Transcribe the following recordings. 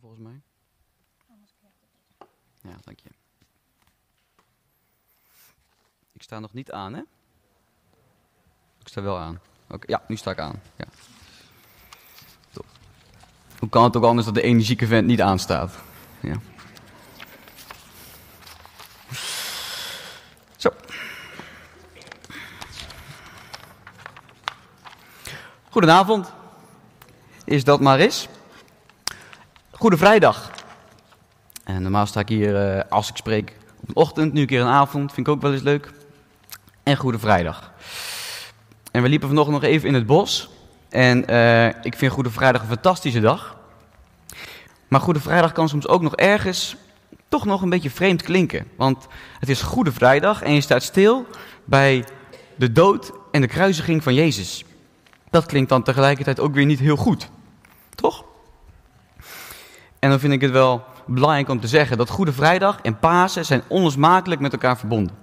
aan volgens mij. Ja, dank je. Ik sta nog niet aan, hè? Ik sta wel aan. Oké, ja, nu sta ik aan. Ja. Top. Hoe kan het ook anders dat de energieke vent niet aanstaat? Ja. Zo. Goedenavond. Is dat maar eens. Goede vrijdag. En normaal sta ik hier uh, als ik spreek op een ochtend, nu een keer een avond, vind ik ook wel eens leuk. En Goede Vrijdag. En we liepen vanochtend nog even in het bos. En uh, ik vind Goede Vrijdag een fantastische dag. Maar Goede Vrijdag kan soms ook nog ergens toch nog een beetje vreemd klinken. Want het is Goede Vrijdag en je staat stil bij de dood en de kruisiging van Jezus. Dat klinkt dan tegelijkertijd ook weer niet heel goed. Toch? En dan vind ik het wel belangrijk om te zeggen dat Goede Vrijdag en Pasen zijn onlosmakelijk met elkaar verbonden.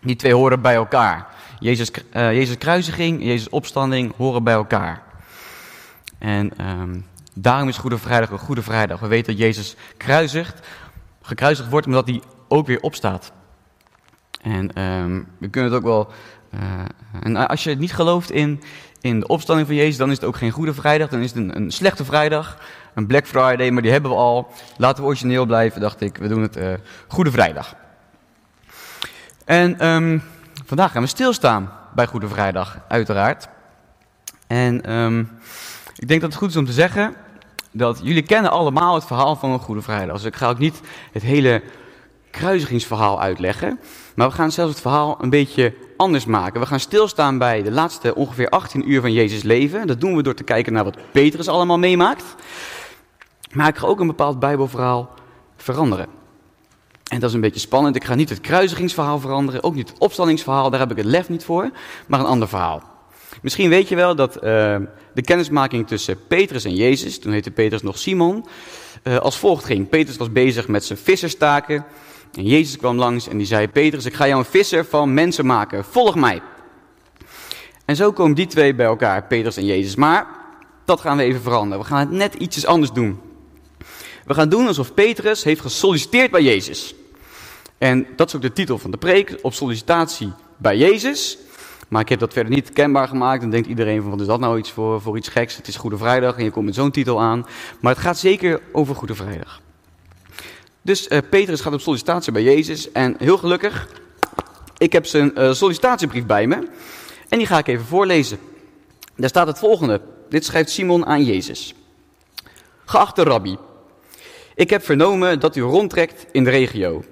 Die twee horen bij elkaar. Jezus, uh, Jezus kruisiging, Jezus opstanding horen bij elkaar. En um, daarom is Goede Vrijdag een Goede Vrijdag. We weten dat Jezus kruisigt, gekruisigd wordt omdat hij ook weer opstaat. En um, we kunnen het ook wel. Uh, en als je het niet gelooft in, in de opstanding van Jezus, dan is het ook geen Goede Vrijdag. Dan is het een, een slechte vrijdag, een Black Friday, maar die hebben we al. Laten we origineel blijven, dacht ik. We doen het uh, Goede Vrijdag. En um, vandaag gaan we stilstaan bij Goede Vrijdag, uiteraard. En um, ik denk dat het goed is om te zeggen dat jullie kennen allemaal het verhaal van een Goede Vrijdag. Dus ik ga ook niet het hele kruisigingsverhaal uitleggen. Maar we gaan zelfs het verhaal een beetje anders maken. We gaan stilstaan bij de laatste ongeveer 18 uur van Jezus' leven. Dat doen we door te kijken naar wat Petrus allemaal meemaakt. Maar ik ga ook een bepaald Bijbelverhaal veranderen. En dat is een beetje spannend. Ik ga niet het kruisigingsverhaal veranderen, ook niet het opstandingsverhaal, daar heb ik het lef niet voor, maar een ander verhaal. Misschien weet je wel dat uh, de kennismaking tussen Petrus en Jezus, toen heette Petrus nog Simon, uh, als volgt ging. Petrus was bezig met zijn visserstaken en Jezus kwam langs en die zei, Petrus, ik ga jou een visser van mensen maken, volg mij. En zo komen die twee bij elkaar, Petrus en Jezus. Maar dat gaan we even veranderen. We gaan het net ietsjes anders doen. We gaan doen alsof Petrus heeft gesolliciteerd bij Jezus. En dat is ook de titel van de preek, op sollicitatie bij Jezus. Maar ik heb dat verder niet kenbaar gemaakt. Dan denkt iedereen van, wat is dat nou iets voor, voor iets geks? Het is Goede Vrijdag en je komt met zo'n titel aan. Maar het gaat zeker over Goede Vrijdag. Dus uh, Petrus gaat op sollicitatie bij Jezus. En heel gelukkig, ik heb zijn uh, sollicitatiebrief bij me. En die ga ik even voorlezen. Daar staat het volgende. Dit schrijft Simon aan Jezus. Geachte rabbi, ik heb vernomen dat u rondtrekt in de regio.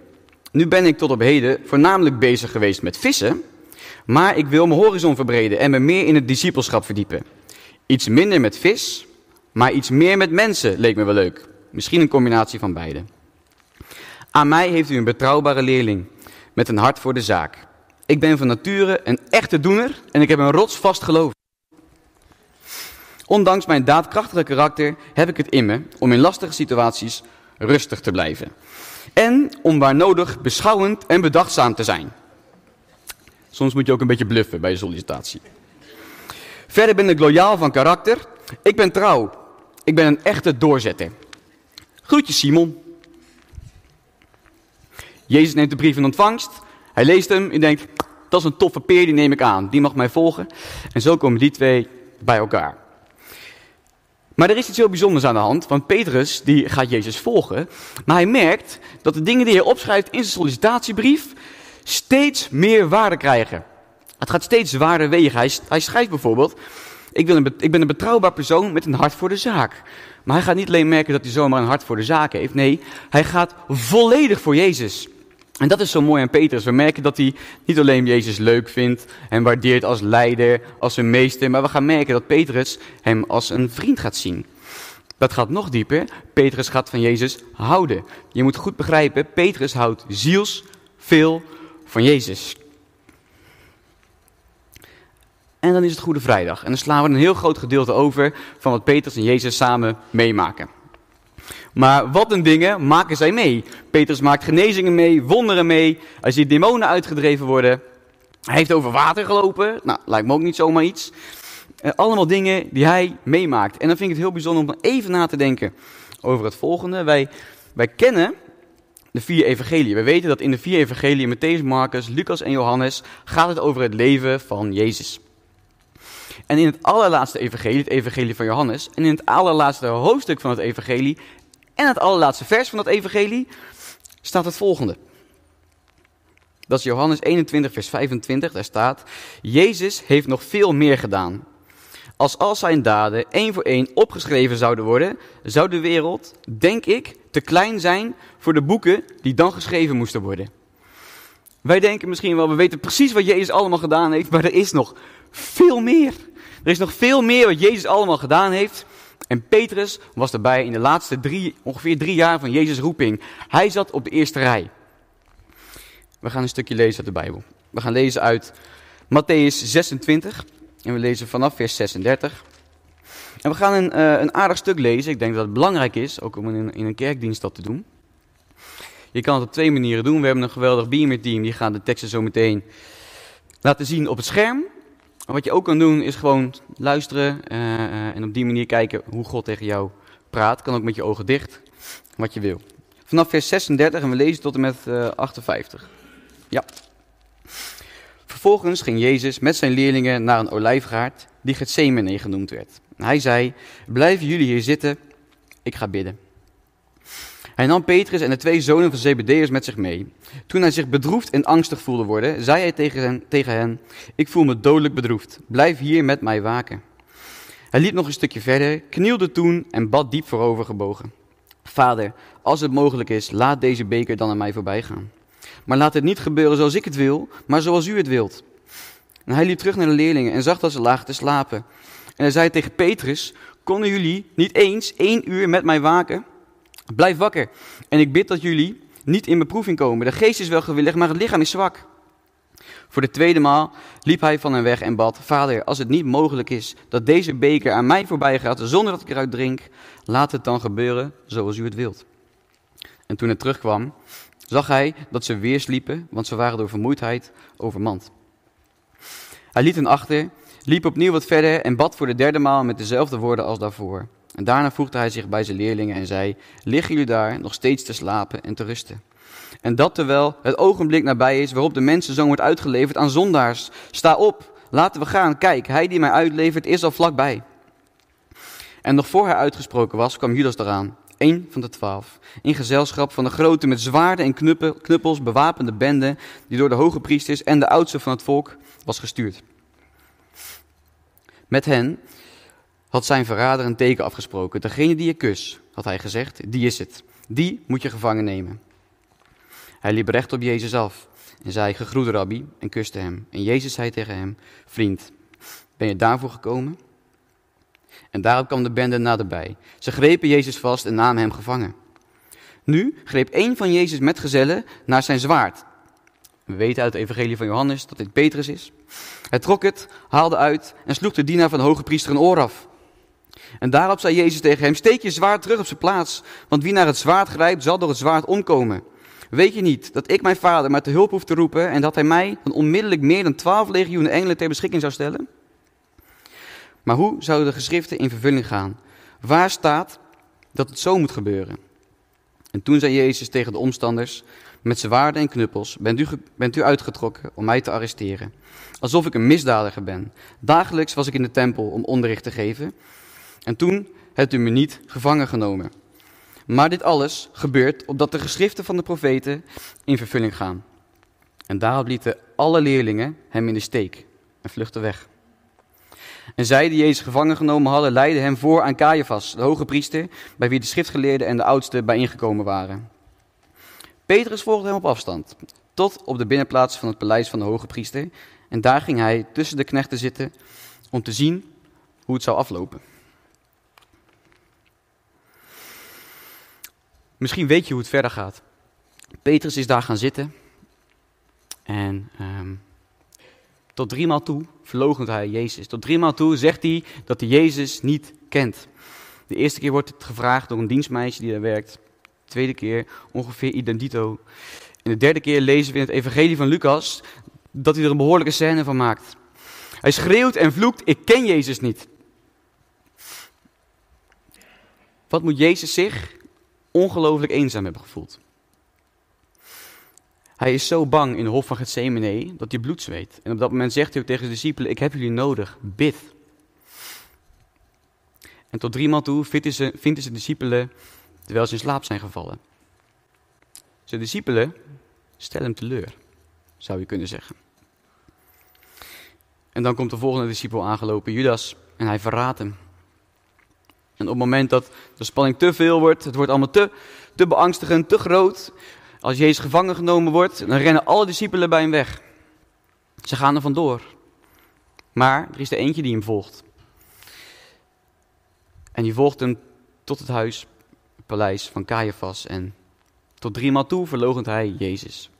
Nu ben ik tot op heden voornamelijk bezig geweest met vissen, maar ik wil mijn horizon verbreden en me meer in het discipelschap verdiepen. Iets minder met vis, maar iets meer met mensen leek me wel leuk. Misschien een combinatie van beide. Aan mij heeft u een betrouwbare leerling met een hart voor de zaak. Ik ben van nature een echte doener en ik heb een rotsvast geloof. Ondanks mijn daadkrachtige karakter heb ik het in me om in lastige situaties rustig te blijven. En om waar nodig beschouwend en bedachtzaam te zijn. Soms moet je ook een beetje bluffen bij je sollicitatie. Verder ben ik loyaal van karakter. Ik ben trouw. Ik ben een echte doorzetter. Groetjes Simon. Jezus neemt de brief in ontvangst. Hij leest hem en denkt, dat is een toffe peer, die neem ik aan. Die mag mij volgen. En zo komen die twee bij elkaar. Maar er is iets heel bijzonders aan de hand, want Petrus die gaat Jezus volgen, maar hij merkt dat de dingen die hij opschrijft in zijn sollicitatiebrief steeds meer waarde krijgen. Het gaat steeds zwaarder wegen. Hij, schrijft bijvoorbeeld, ik, wil een, ik ben een betrouwbaar persoon met een hart voor de zaak. Maar hij gaat niet alleen merken dat hij zomaar een hart voor de zaak heeft, nee, hij gaat volledig voor Jezus. En dat is zo mooi aan Petrus. We merken dat hij niet alleen Jezus leuk vindt en waardeert als leider, als een meester, maar we gaan merken dat Petrus hem als een vriend gaat zien. Dat gaat nog dieper. Petrus gaat van Jezus houden. Je moet goed begrijpen, Petrus houdt ziels veel van Jezus. En dan is het Goede Vrijdag. En dan slaan we een heel groot gedeelte over van wat Petrus en Jezus samen meemaken. Maar wat een dingen maken zij mee. Petrus maakt genezingen mee, wonderen mee. Hij ziet demonen uitgedreven worden. Hij heeft over water gelopen. Nou, lijkt me ook niet zomaar iets. Uh, allemaal dingen die hij meemaakt. En dan vind ik het heel bijzonder om even na te denken over het volgende. Wij, wij kennen de vier evangeliën. We weten dat in de vier evangeliën, Matthäus, Marcus, Lucas en Johannes, gaat het over het leven van Jezus. En in het allerlaatste evangelie, het evangelie van Johannes, en in het allerlaatste hoofdstuk van het evangelie, en het allerlaatste vers van het evangelie, staat het volgende. Dat is Johannes 21, vers 25. Daar staat: Jezus heeft nog veel meer gedaan. Als al zijn daden één voor één opgeschreven zouden worden, zou de wereld, denk ik, te klein zijn voor de boeken die dan geschreven moesten worden. Wij denken misschien wel, we weten precies wat Jezus allemaal gedaan heeft, maar er is nog veel meer. Er is nog veel meer wat Jezus allemaal gedaan heeft. En Petrus was erbij in de laatste ongeveer drie jaar van Jezus' roeping. Hij zat op de eerste rij. We gaan een stukje lezen uit de Bijbel. We gaan lezen uit Matthäus 26 en we lezen vanaf vers 36. En we gaan een, uh, een aardig stuk lezen. Ik denk dat het belangrijk is, ook om in, in een kerkdienst dat te doen. Je kan het op twee manieren doen. We hebben een geweldig Beamer team, die gaan de teksten zo meteen laten zien op het scherm. Wat je ook kan doen is gewoon luisteren uh, uh, en op die manier kijken hoe God tegen jou praat. Kan ook met je ogen dicht, wat je wil. Vanaf vers 36 en we lezen tot en met 58. Ja. Vervolgens ging Jezus met zijn leerlingen naar een olijfgaard die Gethsemane genoemd werd. Hij zei, blijven jullie hier zitten, ik ga bidden. Hij nam Petrus en de twee zonen van Zebedeus met zich mee. Toen hij zich bedroefd en angstig voelde worden, zei hij tegen hen, tegen hen, ik voel me dodelijk bedroefd, blijf hier met mij waken. Hij liep nog een stukje verder, knielde toen en bad diep voorover gebogen. Vader, als het mogelijk is, laat deze beker dan aan mij voorbij gaan. Maar laat het niet gebeuren zoals ik het wil, maar zoals u het wilt. En hij liep terug naar de leerlingen en zag dat ze lagen te slapen. En hij zei tegen Petrus, konden jullie niet eens één uur met mij waken? Blijf wakker. En ik bid dat jullie niet in beproeving komen. De geest is wel gewillig, maar het lichaam is zwak. Voor de tweede maal liep hij van hen weg en bad, Vader, als het niet mogelijk is dat deze beker aan mij voorbij gaat zonder dat ik eruit drink, laat het dan gebeuren zoals u het wilt. En toen het terugkwam, zag hij dat ze weer sliepen, want ze waren door vermoeidheid overmand. Hij liet hen achter, liep opnieuw wat verder en bad voor de derde maal met dezelfde woorden als daarvoor. En daarna voegde hij zich bij zijn leerlingen en zei, liggen jullie daar nog steeds te slapen en te rusten? En dat terwijl het ogenblik nabij is waarop de mensenzoon wordt uitgeleverd aan zondaars. Sta op, laten we gaan, kijk, hij die mij uitlevert is al vlakbij. En nog voor hij uitgesproken was, kwam Judas eraan, één van de twaalf, in gezelschap van de grote met zwaarden en knuppels bewapende bende, die door de hoge priesters en de oudsten van het volk was gestuurd. Met hen had zijn verrader een teken afgesproken. Degene die je kus, had hij gezegd, die is het. Die moet je gevangen nemen. Hij liep recht op Jezus af en zei, gegroet rabbi, en kuste hem. En Jezus zei tegen hem, vriend, ben je daarvoor gekomen? En daarop kwam de bende naderbij. Ze grepen Jezus vast en namen hem gevangen. Nu greep een van Jezus' metgezellen naar zijn zwaard. We weten uit het evangelie van Johannes dat dit Petrus is. Hij trok het, haalde uit en sloeg de dienaar van de hoge priester een oor af. En daarop zei Jezus tegen hem, steek je zwaard terug op zijn plaats, want wie naar het zwaard grijpt zal door het zwaard omkomen. Weet je niet dat ik mijn vader maar te hulp hoef te roepen en dat hij mij dan onmiddellijk meer dan twaalf legioenen engelen ter beschikking zou stellen? Maar hoe zouden de geschriften in vervulling gaan? Waar staat dat het zo moet gebeuren? En toen zei Jezus tegen de omstanders, met zwaarden en knuppels bent u, bent u uitgetrokken om mij te arresteren. Alsof ik een misdadiger ben. Dagelijks was ik in de tempel om onderricht te geven. En toen hebt u me niet gevangen genomen. Maar dit alles gebeurt opdat de geschriften van de profeten in vervulling gaan. En daarop lieten alle leerlingen hem in de steek en vluchtten weg. En zij die Jezus gevangen genomen hadden, leidden hem voor aan Caiaphas, de hoge priester, bij wie de schriftgeleerden en de oudsten bijeengekomen waren. Petrus volgde hem op afstand, tot op de binnenplaats van het paleis van de hoge priester. En daar ging hij tussen de knechten zitten om te zien hoe het zou aflopen. Misschien weet je hoe het verder gaat. Petrus is daar gaan zitten. En um, tot driemaal toe verloochent hij Jezus. Tot driemaal toe zegt hij dat hij Jezus niet kent. De eerste keer wordt het gevraagd door een dienstmeisje die daar werkt. De tweede keer ongeveer identito. En de derde keer lezen we in het evangelie van Lucas dat hij er een behoorlijke scène van maakt. Hij schreeuwt en vloekt, ik ken Jezus niet. Wat moet Jezus zich ongelooflijk eenzaam hebben gevoeld? Hij is zo bang in de hof van Gethsemane dat hij bloed zweet. En op dat moment zegt hij ook tegen de discipelen, ik heb jullie nodig, bid. En tot driemaal toe vindt hij zijn discipelen terwijl ze in slaap zijn gevallen. Zijn discipelen stellen hem teleur, zou je kunnen zeggen. En dan komt de volgende discipel aangelopen, Judas, en hij verraadt hem. En op het moment dat de spanning te veel wordt, het wordt allemaal te, te beangstigend, te groot. Als Jezus gevangen genomen wordt, dan rennen alle discipelen bij hem weg. Ze gaan er vandoor. Maar er is er eentje die hem volgt. En die volgt hem tot het huis, het paleis van Caiaphas. En tot driemaal toe verlogent hij Jezus.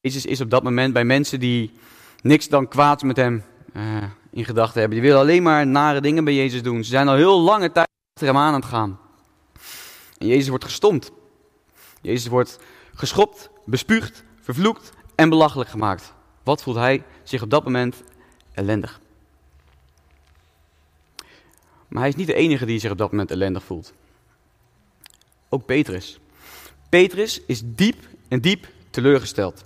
Jezus is op dat moment bij mensen die niks dan kwaad met hem uh, in gedachten hebben. Die willen alleen maar nare dingen bij Jezus doen. Ze zijn al heel lange tijd achter hem aan het gaan. En Jezus wordt gestompt. Jezus wordt geschopt, bespuugd, vervloekt en belachelijk gemaakt. Wat voelt hij zich op dat moment ellendig? Maar hij is niet de enige die zich op dat moment ellendig voelt. Ook Petrus. Petrus is diep en diep teleurgesteld.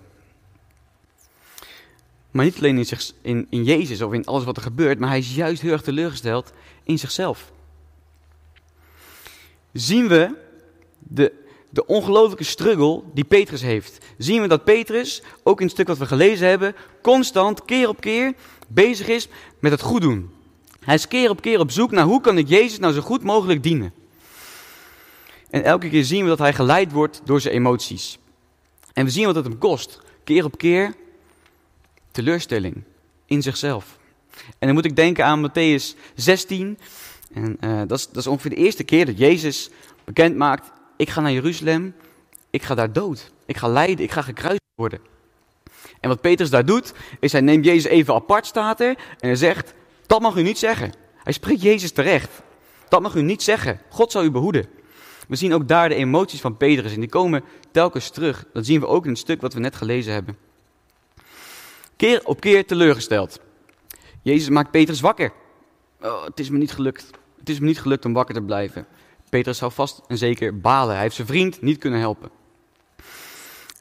Maar niet alleen in, zich, in, in Jezus of in alles wat er gebeurt, maar hij is juist heel erg teleurgesteld in zichzelf. Zien we de, de ongelooflijke struggle die Petrus heeft. Zien we dat Petrus, ook in het stuk wat we gelezen hebben, constant, keer op keer, bezig is met het goed doen. Hij is keer op keer op zoek naar hoe kan ik Jezus nou zo goed mogelijk dienen. En elke keer zien we dat hij geleid wordt door zijn emoties. En we zien wat het hem kost. Keer op keer teleurstelling in zichzelf. En dan moet ik denken aan Matthäus 16. En uh, dat, is, dat is ongeveer de eerste keer dat Jezus bekend maakt: ik ga naar Jeruzalem, ik ga daar dood, ik ga lijden, ik ga gekruisigd worden. En wat Petrus daar doet, is hij neemt Jezus even apart, staat er, en hij zegt, dat mag u niet zeggen. Hij spreekt Jezus terecht. Dat mag u niet zeggen. God zal u behoeden. We zien ook daar de emoties van Petrus en die komen telkens terug. Dat zien we ook in het stuk wat we net gelezen hebben. Keer op keer teleurgesteld. Jezus maakt Petrus wakker. Oh, het is me niet gelukt. Het is me niet gelukt om wakker te blijven. Petrus zou vast en zeker balen. Hij heeft zijn vriend niet kunnen helpen.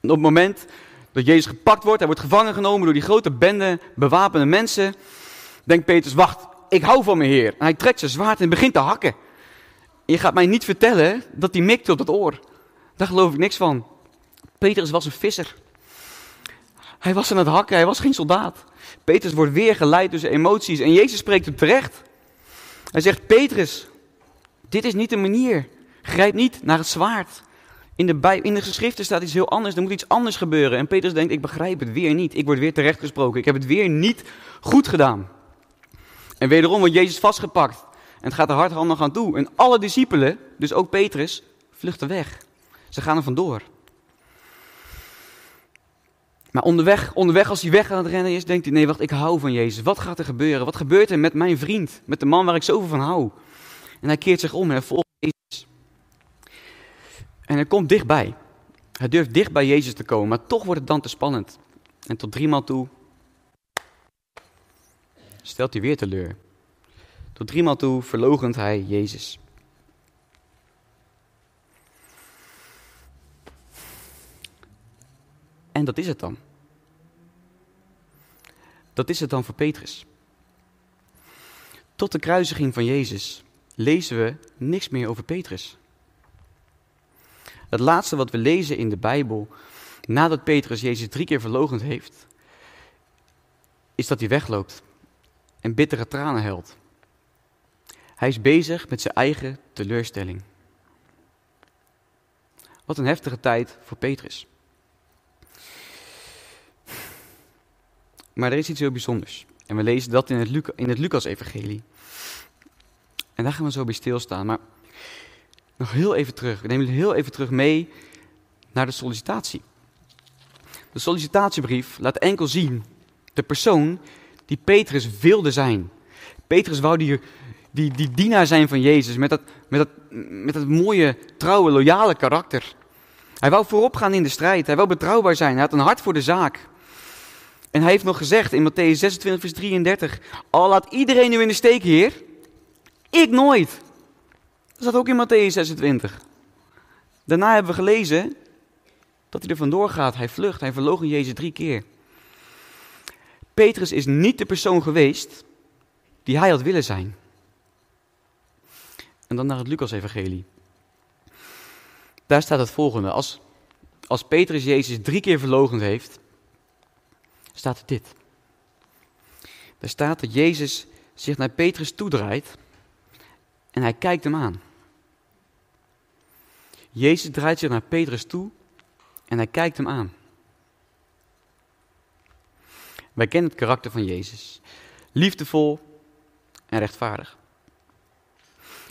En op het moment dat Jezus gepakt wordt, hij wordt gevangen genomen door die grote bende bewapende mensen, denkt Petrus, wacht, ik hou van mijn Heer. Hij trekt zijn zwaard en begint te hakken. En je gaat mij niet vertellen dat hij mikte op het oor. Daar geloof ik niks van. Petrus was een visser. Hij was aan het hakken, hij was geen soldaat. Petrus wordt weer geleid zijn emoties en Jezus spreekt hem terecht. Hij zegt, Petrus, dit is niet de manier. Grijp niet naar het zwaard. In de, bij, in de geschriften staat iets heel anders, er moet iets anders gebeuren. En Petrus denkt, ik begrijp het weer niet. Ik word weer terechtgesproken, ik heb het weer niet goed gedaan. En wederom wordt Jezus vastgepakt. En het gaat er hardhandig aan toe. En alle discipelen, dus ook Petrus, vluchten weg. Ze gaan er vandoor. Maar onderweg, onderweg als hij weg aan het rennen is, denkt hij, nee wacht, ik hou van Jezus. Wat gaat er gebeuren? Wat gebeurt er met mijn vriend? Met de man waar ik zoveel van hou? En hij keert zich om en volgt Jezus. En hij komt dichtbij. Hij durft dicht bij Jezus te komen, maar toch wordt het dan te spannend. En tot driemaal toe stelt hij weer teleur. Tot driemaal toe verlogent hij Jezus. En dat is het dan. Dat is het dan voor Petrus. Tot de kruisiging van Jezus lezen we niks meer over Petrus. Het laatste wat we lezen in de Bijbel, nadat Petrus Jezus drie keer verlogend heeft, is dat hij wegloopt en bittere tranen huilt. Hij is bezig met zijn eigen teleurstelling. Wat een heftige tijd voor Petrus. Maar er is iets heel bijzonders. En we lezen dat in het, in het Lucas-evangelie. En daar gaan we zo bij stilstaan. Maar nog heel even terug. We nemen jullie heel even terug mee naar de sollicitatie. De sollicitatiebrief laat enkel zien de persoon die Petrus wilde zijn. Petrus wou die, die, die dienaar zijn van Jezus met dat, met, dat, met dat mooie, trouwe, loyale karakter. Hij wou voorop gaan in de strijd. Hij wou betrouwbaar zijn. Hij had een hart voor de zaak. En hij heeft nog gezegd in Matthäus 26, vers 33: Al laat iedereen u in de steek, Heer, ik nooit. Dat staat ook in Matthäus 26. Daarna hebben we gelezen dat hij er vandoor gaat. Hij vlucht, hij verloogt Jezus drie keer. Petrus is niet de persoon geweest die hij had willen zijn. En dan naar het Lucas-evangelie. Daar staat het volgende. Als, als Petrus Jezus drie keer verlogend heeft, staat dit. Daar staat dat Jezus zich naar Petrus toedraait en hij kijkt hem aan. Jezus draait zich naar Petrus toe en hij kijkt hem aan. Wij kennen het karakter van Jezus. Liefdevol en rechtvaardig.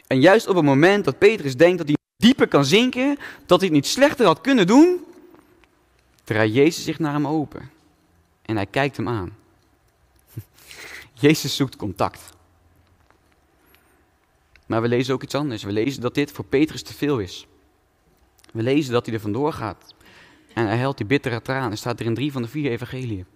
En juist op het moment dat Petrus denkt dat hij dieper kan zinken, dat hij het niet slechter had kunnen doen, draait Jezus zich naar hem open. En hij kijkt hem aan. Jezus zoekt contact. Maar we lezen ook iets anders. We lezen dat dit voor Petrus te veel is. We lezen dat hij er vandoor gaat. En hij helpt die bittere tranen. staat er in drie van de vier evangeliën.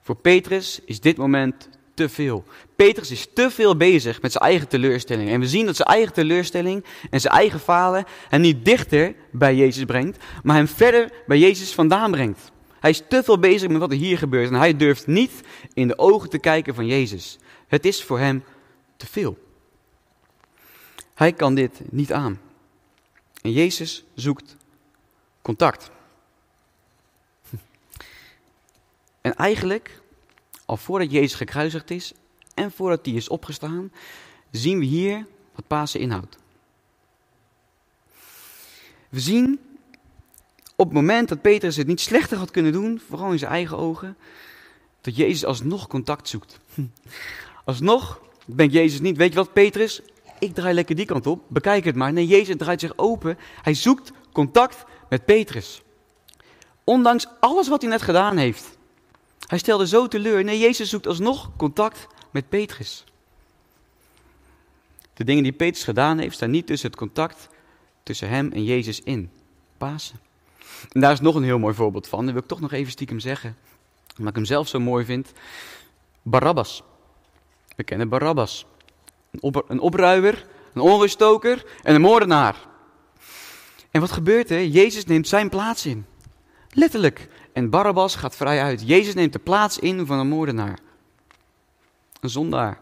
Voor Petrus is dit moment te veel. Petrus is te veel bezig met zijn eigen teleurstelling. En we zien dat zijn eigen teleurstelling en zijn eigen falen hem niet dichter bij Jezus brengt, maar hem verder bij Jezus vandaan brengt. Hij is te veel bezig met wat er hier gebeurt en hij durft niet in de ogen te kijken van Jezus. Het is voor hem te veel. Hij kan dit niet aan. En Jezus zoekt contact. En eigenlijk, al voordat Jezus gekruisigd is en voordat hij is opgestaan, zien we hier wat Pasen inhoudt. We zien op het moment dat Petrus het niet slechter had kunnen doen, vooral in zijn eigen ogen, dat Jezus alsnog contact zoekt. Alsnog denkt Jezus niet, weet je wat Petrus, ik draai lekker die kant op, bekijk het maar. Nee, Jezus draait zich open, hij zoekt contact met Petrus. Ondanks alles wat hij net gedaan heeft. Hij stelde zo teleur. Nee, Jezus zoekt alsnog contact met Petrus. De dingen die Petrus gedaan heeft, staan niet tussen het contact tussen hem en Jezus in. Pasen. En daar is nog een heel mooi voorbeeld van. Dat wil ik toch nog even stiekem zeggen. Omdat ik hem zelf zo mooi vind. Barabbas. We kennen Barabbas. Een, op, een onruststoker en een moordenaar. En wat gebeurt er? Jezus neemt zijn plaats in. Letterlijk. En Barabbas gaat vrij uit. Jezus neemt de plaats in van een moordenaar. Een zondaar.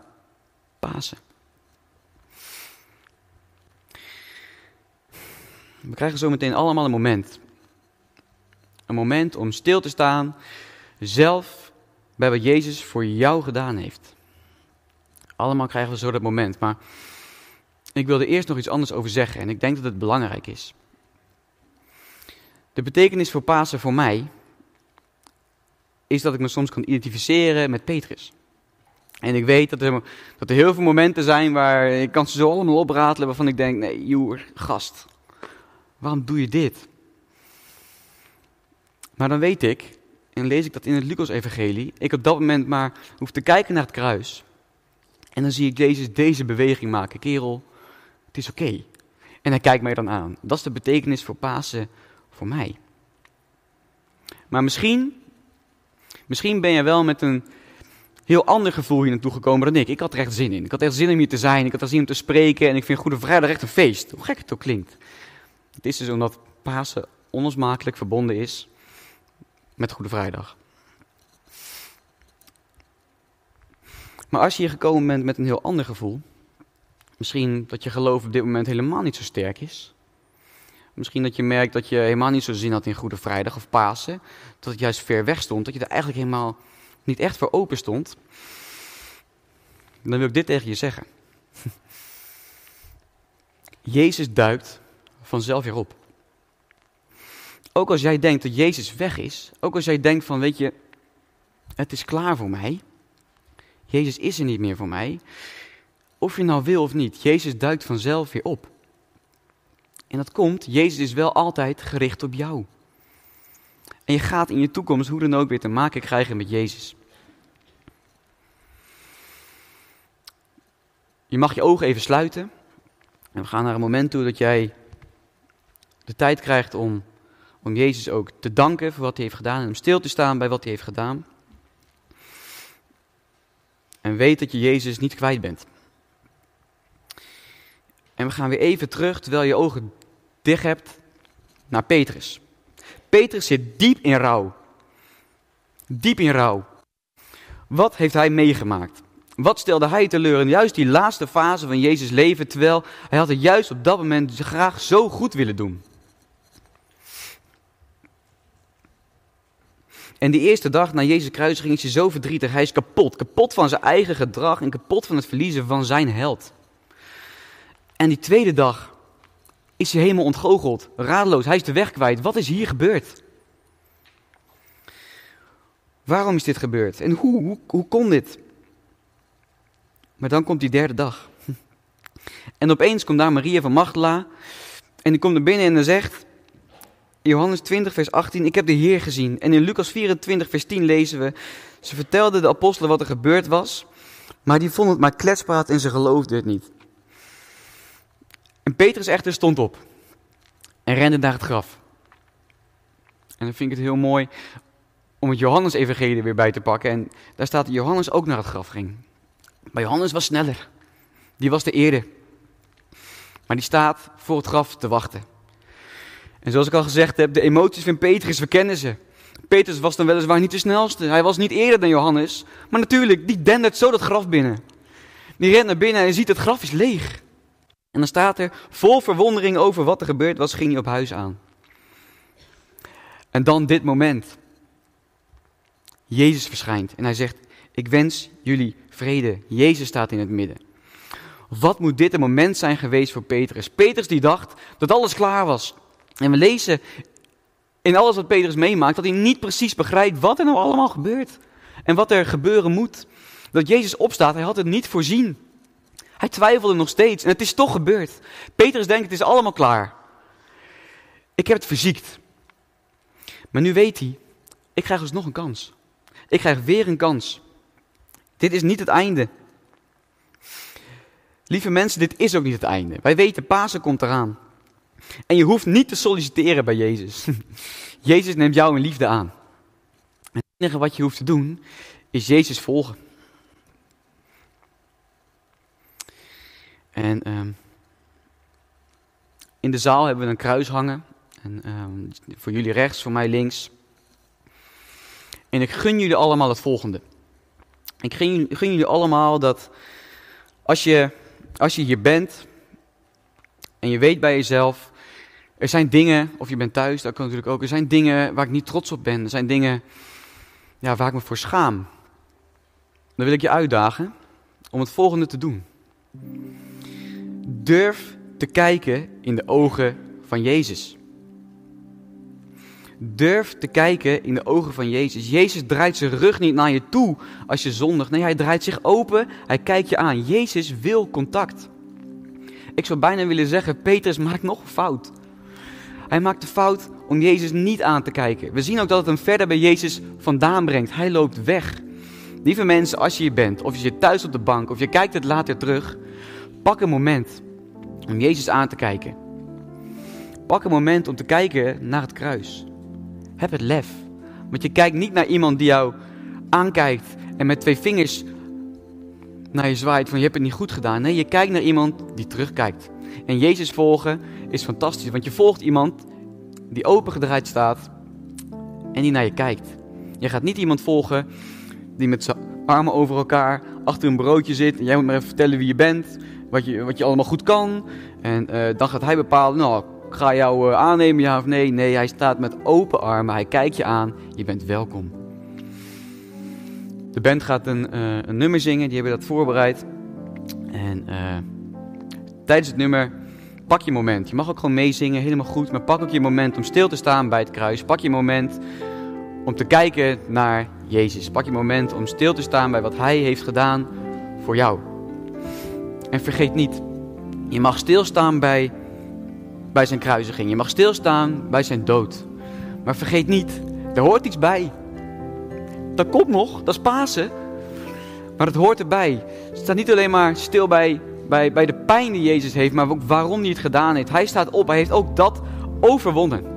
Pasen. We krijgen zo meteen allemaal een moment. Een moment om stil te staan, zelf bij wat Jezus voor jou gedaan heeft. Allemaal krijgen we zo dat moment. Maar ik wil er eerst nog iets anders over zeggen en ik denk dat het belangrijk is. De betekenis voor Pasen voor mij is dat ik me soms kan identificeren met Petrus. En ik weet dat er, dat er heel veel momenten zijn waar ik kan ze zo allemaal opratelen waarvan ik denk, nee, joer, gast, waarom doe je dit? Maar dan weet ik, en lees ik dat in het Lucas-evangelie, ik op dat moment maar hoef te kijken naar het kruis. En dan zie ik Jezus deze beweging maken. Kerel, het is oké. En hij kijkt mij dan aan. Dat is de betekenis voor Pasen voor mij. Maar misschien, misschien ben je wel met een heel ander gevoel hier naartoe gekomen dan ik. Ik had er echt zin in. Ik had echt zin om hier te zijn. Ik had er zin om te spreken. En ik vind Goede Vrijdag echt een feest. Hoe gek het ook klinkt. Het is dus omdat Pasen onlosmakelijk verbonden is met Goede Vrijdag. Maar als je hier gekomen bent met een heel ander gevoel, misschien dat je geloof op dit moment helemaal niet zo sterk is, misschien dat je merkt dat je helemaal niet zo zin had in Goede Vrijdag of Pasen, dat het juist ver weg stond, dat je er eigenlijk helemaal niet echt voor open stond, dan wil ik dit tegen je zeggen. Jezus duikt vanzelf weer op. Ook als jij denkt dat Jezus weg is, ook als jij denkt van, weet je, het is klaar voor mij, Jezus is er niet meer voor mij. Of je nou wil of niet, Jezus duikt vanzelf weer op. En dat komt, Jezus is wel altijd gericht op jou. En je gaat in je toekomst hoe dan ook weer te maken krijgen met Jezus. Je mag je ogen even sluiten. En we gaan naar een moment toe dat jij de tijd krijgt om, om Jezus ook te danken voor wat hij heeft gedaan. En om stil te staan bij wat hij heeft gedaan. En weet dat je Jezus niet kwijt bent. En we gaan weer even terug, terwijl je ogen dicht hebt, naar Petrus. Petrus zit diep in rouw. Diep in rouw. Wat heeft hij meegemaakt? Wat stelde hij teleur in juist die laatste fase van Jezus' leven, terwijl hij had het juist op dat moment graag zo goed willen doen? En die eerste dag na Jezus' kruisiging is hij zo verdrietig. Hij is kapot. Kapot van zijn eigen gedrag en kapot van het verliezen van zijn held. En die tweede dag is hij helemaal ontgoocheld, radeloos. Hij is de weg kwijt. Wat is hier gebeurd? Waarom is dit gebeurd? En hoe, hoe, kon dit? Maar dan komt die derde dag. En opeens komt daar Maria van Magdala. En die komt er binnen en zegt: Johannes 20, vers 18, ik heb de Heer gezien. En in Lucas 24, vers 10 lezen we, ze vertelden de apostelen wat er gebeurd was, maar die vonden het maar kletspraat en ze geloofden het niet. En Petrus echter stond op en rende naar het graf. En dan vind ik het heel mooi om het Johannes-evangelie weer bij te pakken. En daar staat dat Johannes ook naar het graf ging. Maar Johannes was sneller. Die was de eerder. Maar die staat voor het graf te wachten. En zoals ik al gezegd heb, de emoties van Petrus, we kennen ze. Petrus was dan weliswaar niet de snelste. Hij was niet eerder dan Johannes. Maar natuurlijk, die dendert zo dat graf binnen. Die rent naar binnen en ziet het graf is leeg. En dan staat er, vol verwondering over wat er gebeurd was, ging hij op huis aan. En dan dit moment. Jezus verschijnt en hij zegt, ik wens jullie vrede. Jezus staat in het midden. Wat moet dit een moment zijn geweest voor Petrus? Petrus die dacht dat alles klaar was. En we lezen in alles wat Petrus meemaakt dat hij niet precies begrijpt wat er nou allemaal gebeurt. En wat er gebeuren moet. Dat Jezus opstaat, hij had het niet voorzien. Hij twijfelde nog steeds en het is toch gebeurd. Petrus denkt het is allemaal klaar. Ik heb het verziekt. Maar nu weet hij, ik krijg dus nog een kans. Ik krijg weer een kans. Dit is niet het einde. Lieve mensen, dit is ook niet het einde. Wij weten, Pasen komt eraan. En je hoeft niet te solliciteren bij Jezus. Jezus neemt jou in liefde aan. Het enige wat je hoeft te doen, is Jezus volgen. En um, in de zaal hebben we een kruis hangen. En, um, voor jullie rechts, voor mij links. En ik gun jullie allemaal het volgende. Ik gun, gun jullie allemaal dat als je, als je hier bent en je weet bij jezelf, er zijn dingen, of je bent thuis, dat kan natuurlijk ook, er zijn dingen waar ik niet trots op ben. Er zijn dingen ja, waar ik me voor schaam. Dan wil ik je uitdagen om het volgende te doen. Durf te kijken in de ogen van Jezus. Durf te kijken in de ogen van Jezus. Jezus draait zijn rug niet naar je toe als je zondigt. Nee, hij draait zich open, hij kijkt je aan. Jezus wil contact. Ik zou bijna willen zeggen, Petrus maakt nog een fout. Hij maakt de fout om Jezus niet aan te kijken. We zien ook dat het hem verder bij Jezus vandaan brengt. Hij loopt weg. Lieve mensen, als je hier bent, of je zit thuis op de bank, of je kijkt het later terug, pak een moment om Jezus aan te kijken. Pak een moment om te kijken naar het kruis. Heb het lef. Want je kijkt niet naar iemand die jou aankijkt en met twee vingers naar je zwaait van je hebt het niet goed gedaan. Nee, je kijkt naar iemand die terugkijkt. En Jezus volgen is fantastisch, want je volgt iemand die opengedraaid staat en die naar je kijkt. Je gaat niet iemand volgen die met zijn armen over elkaar achter een broodje zit en jij moet maar even vertellen wie je bent, wat je, wat je allemaal goed kan. En uh, dan gaat hij bepalen, nou, ik ga jou uh, aannemen, ja of nee. Nee, hij staat met open armen, hij kijkt je aan, je bent welkom. De band gaat een, uh, een nummer zingen, die hebben dat voorbereid. En tijdens het nummer pak je moment. Je mag ook gewoon meezingen, helemaal goed. Maar pak ook je moment om stil te staan bij het kruis. Pak je moment om te kijken naar Jezus. Pak je moment om stil te staan bij wat Hij heeft gedaan voor jou. En vergeet niet, je mag stilstaan bij, bij zijn kruisiging. Je mag stilstaan bij zijn dood. Maar vergeet niet, er hoort iets bij. Dat komt nog, dat is Pasen. Maar het hoort erbij. Sta niet alleen maar stil bij bij, bij de pijn die Jezus heeft, maar ook waarom hij het gedaan heeft. Hij staat op, hij heeft ook dat overwonnen.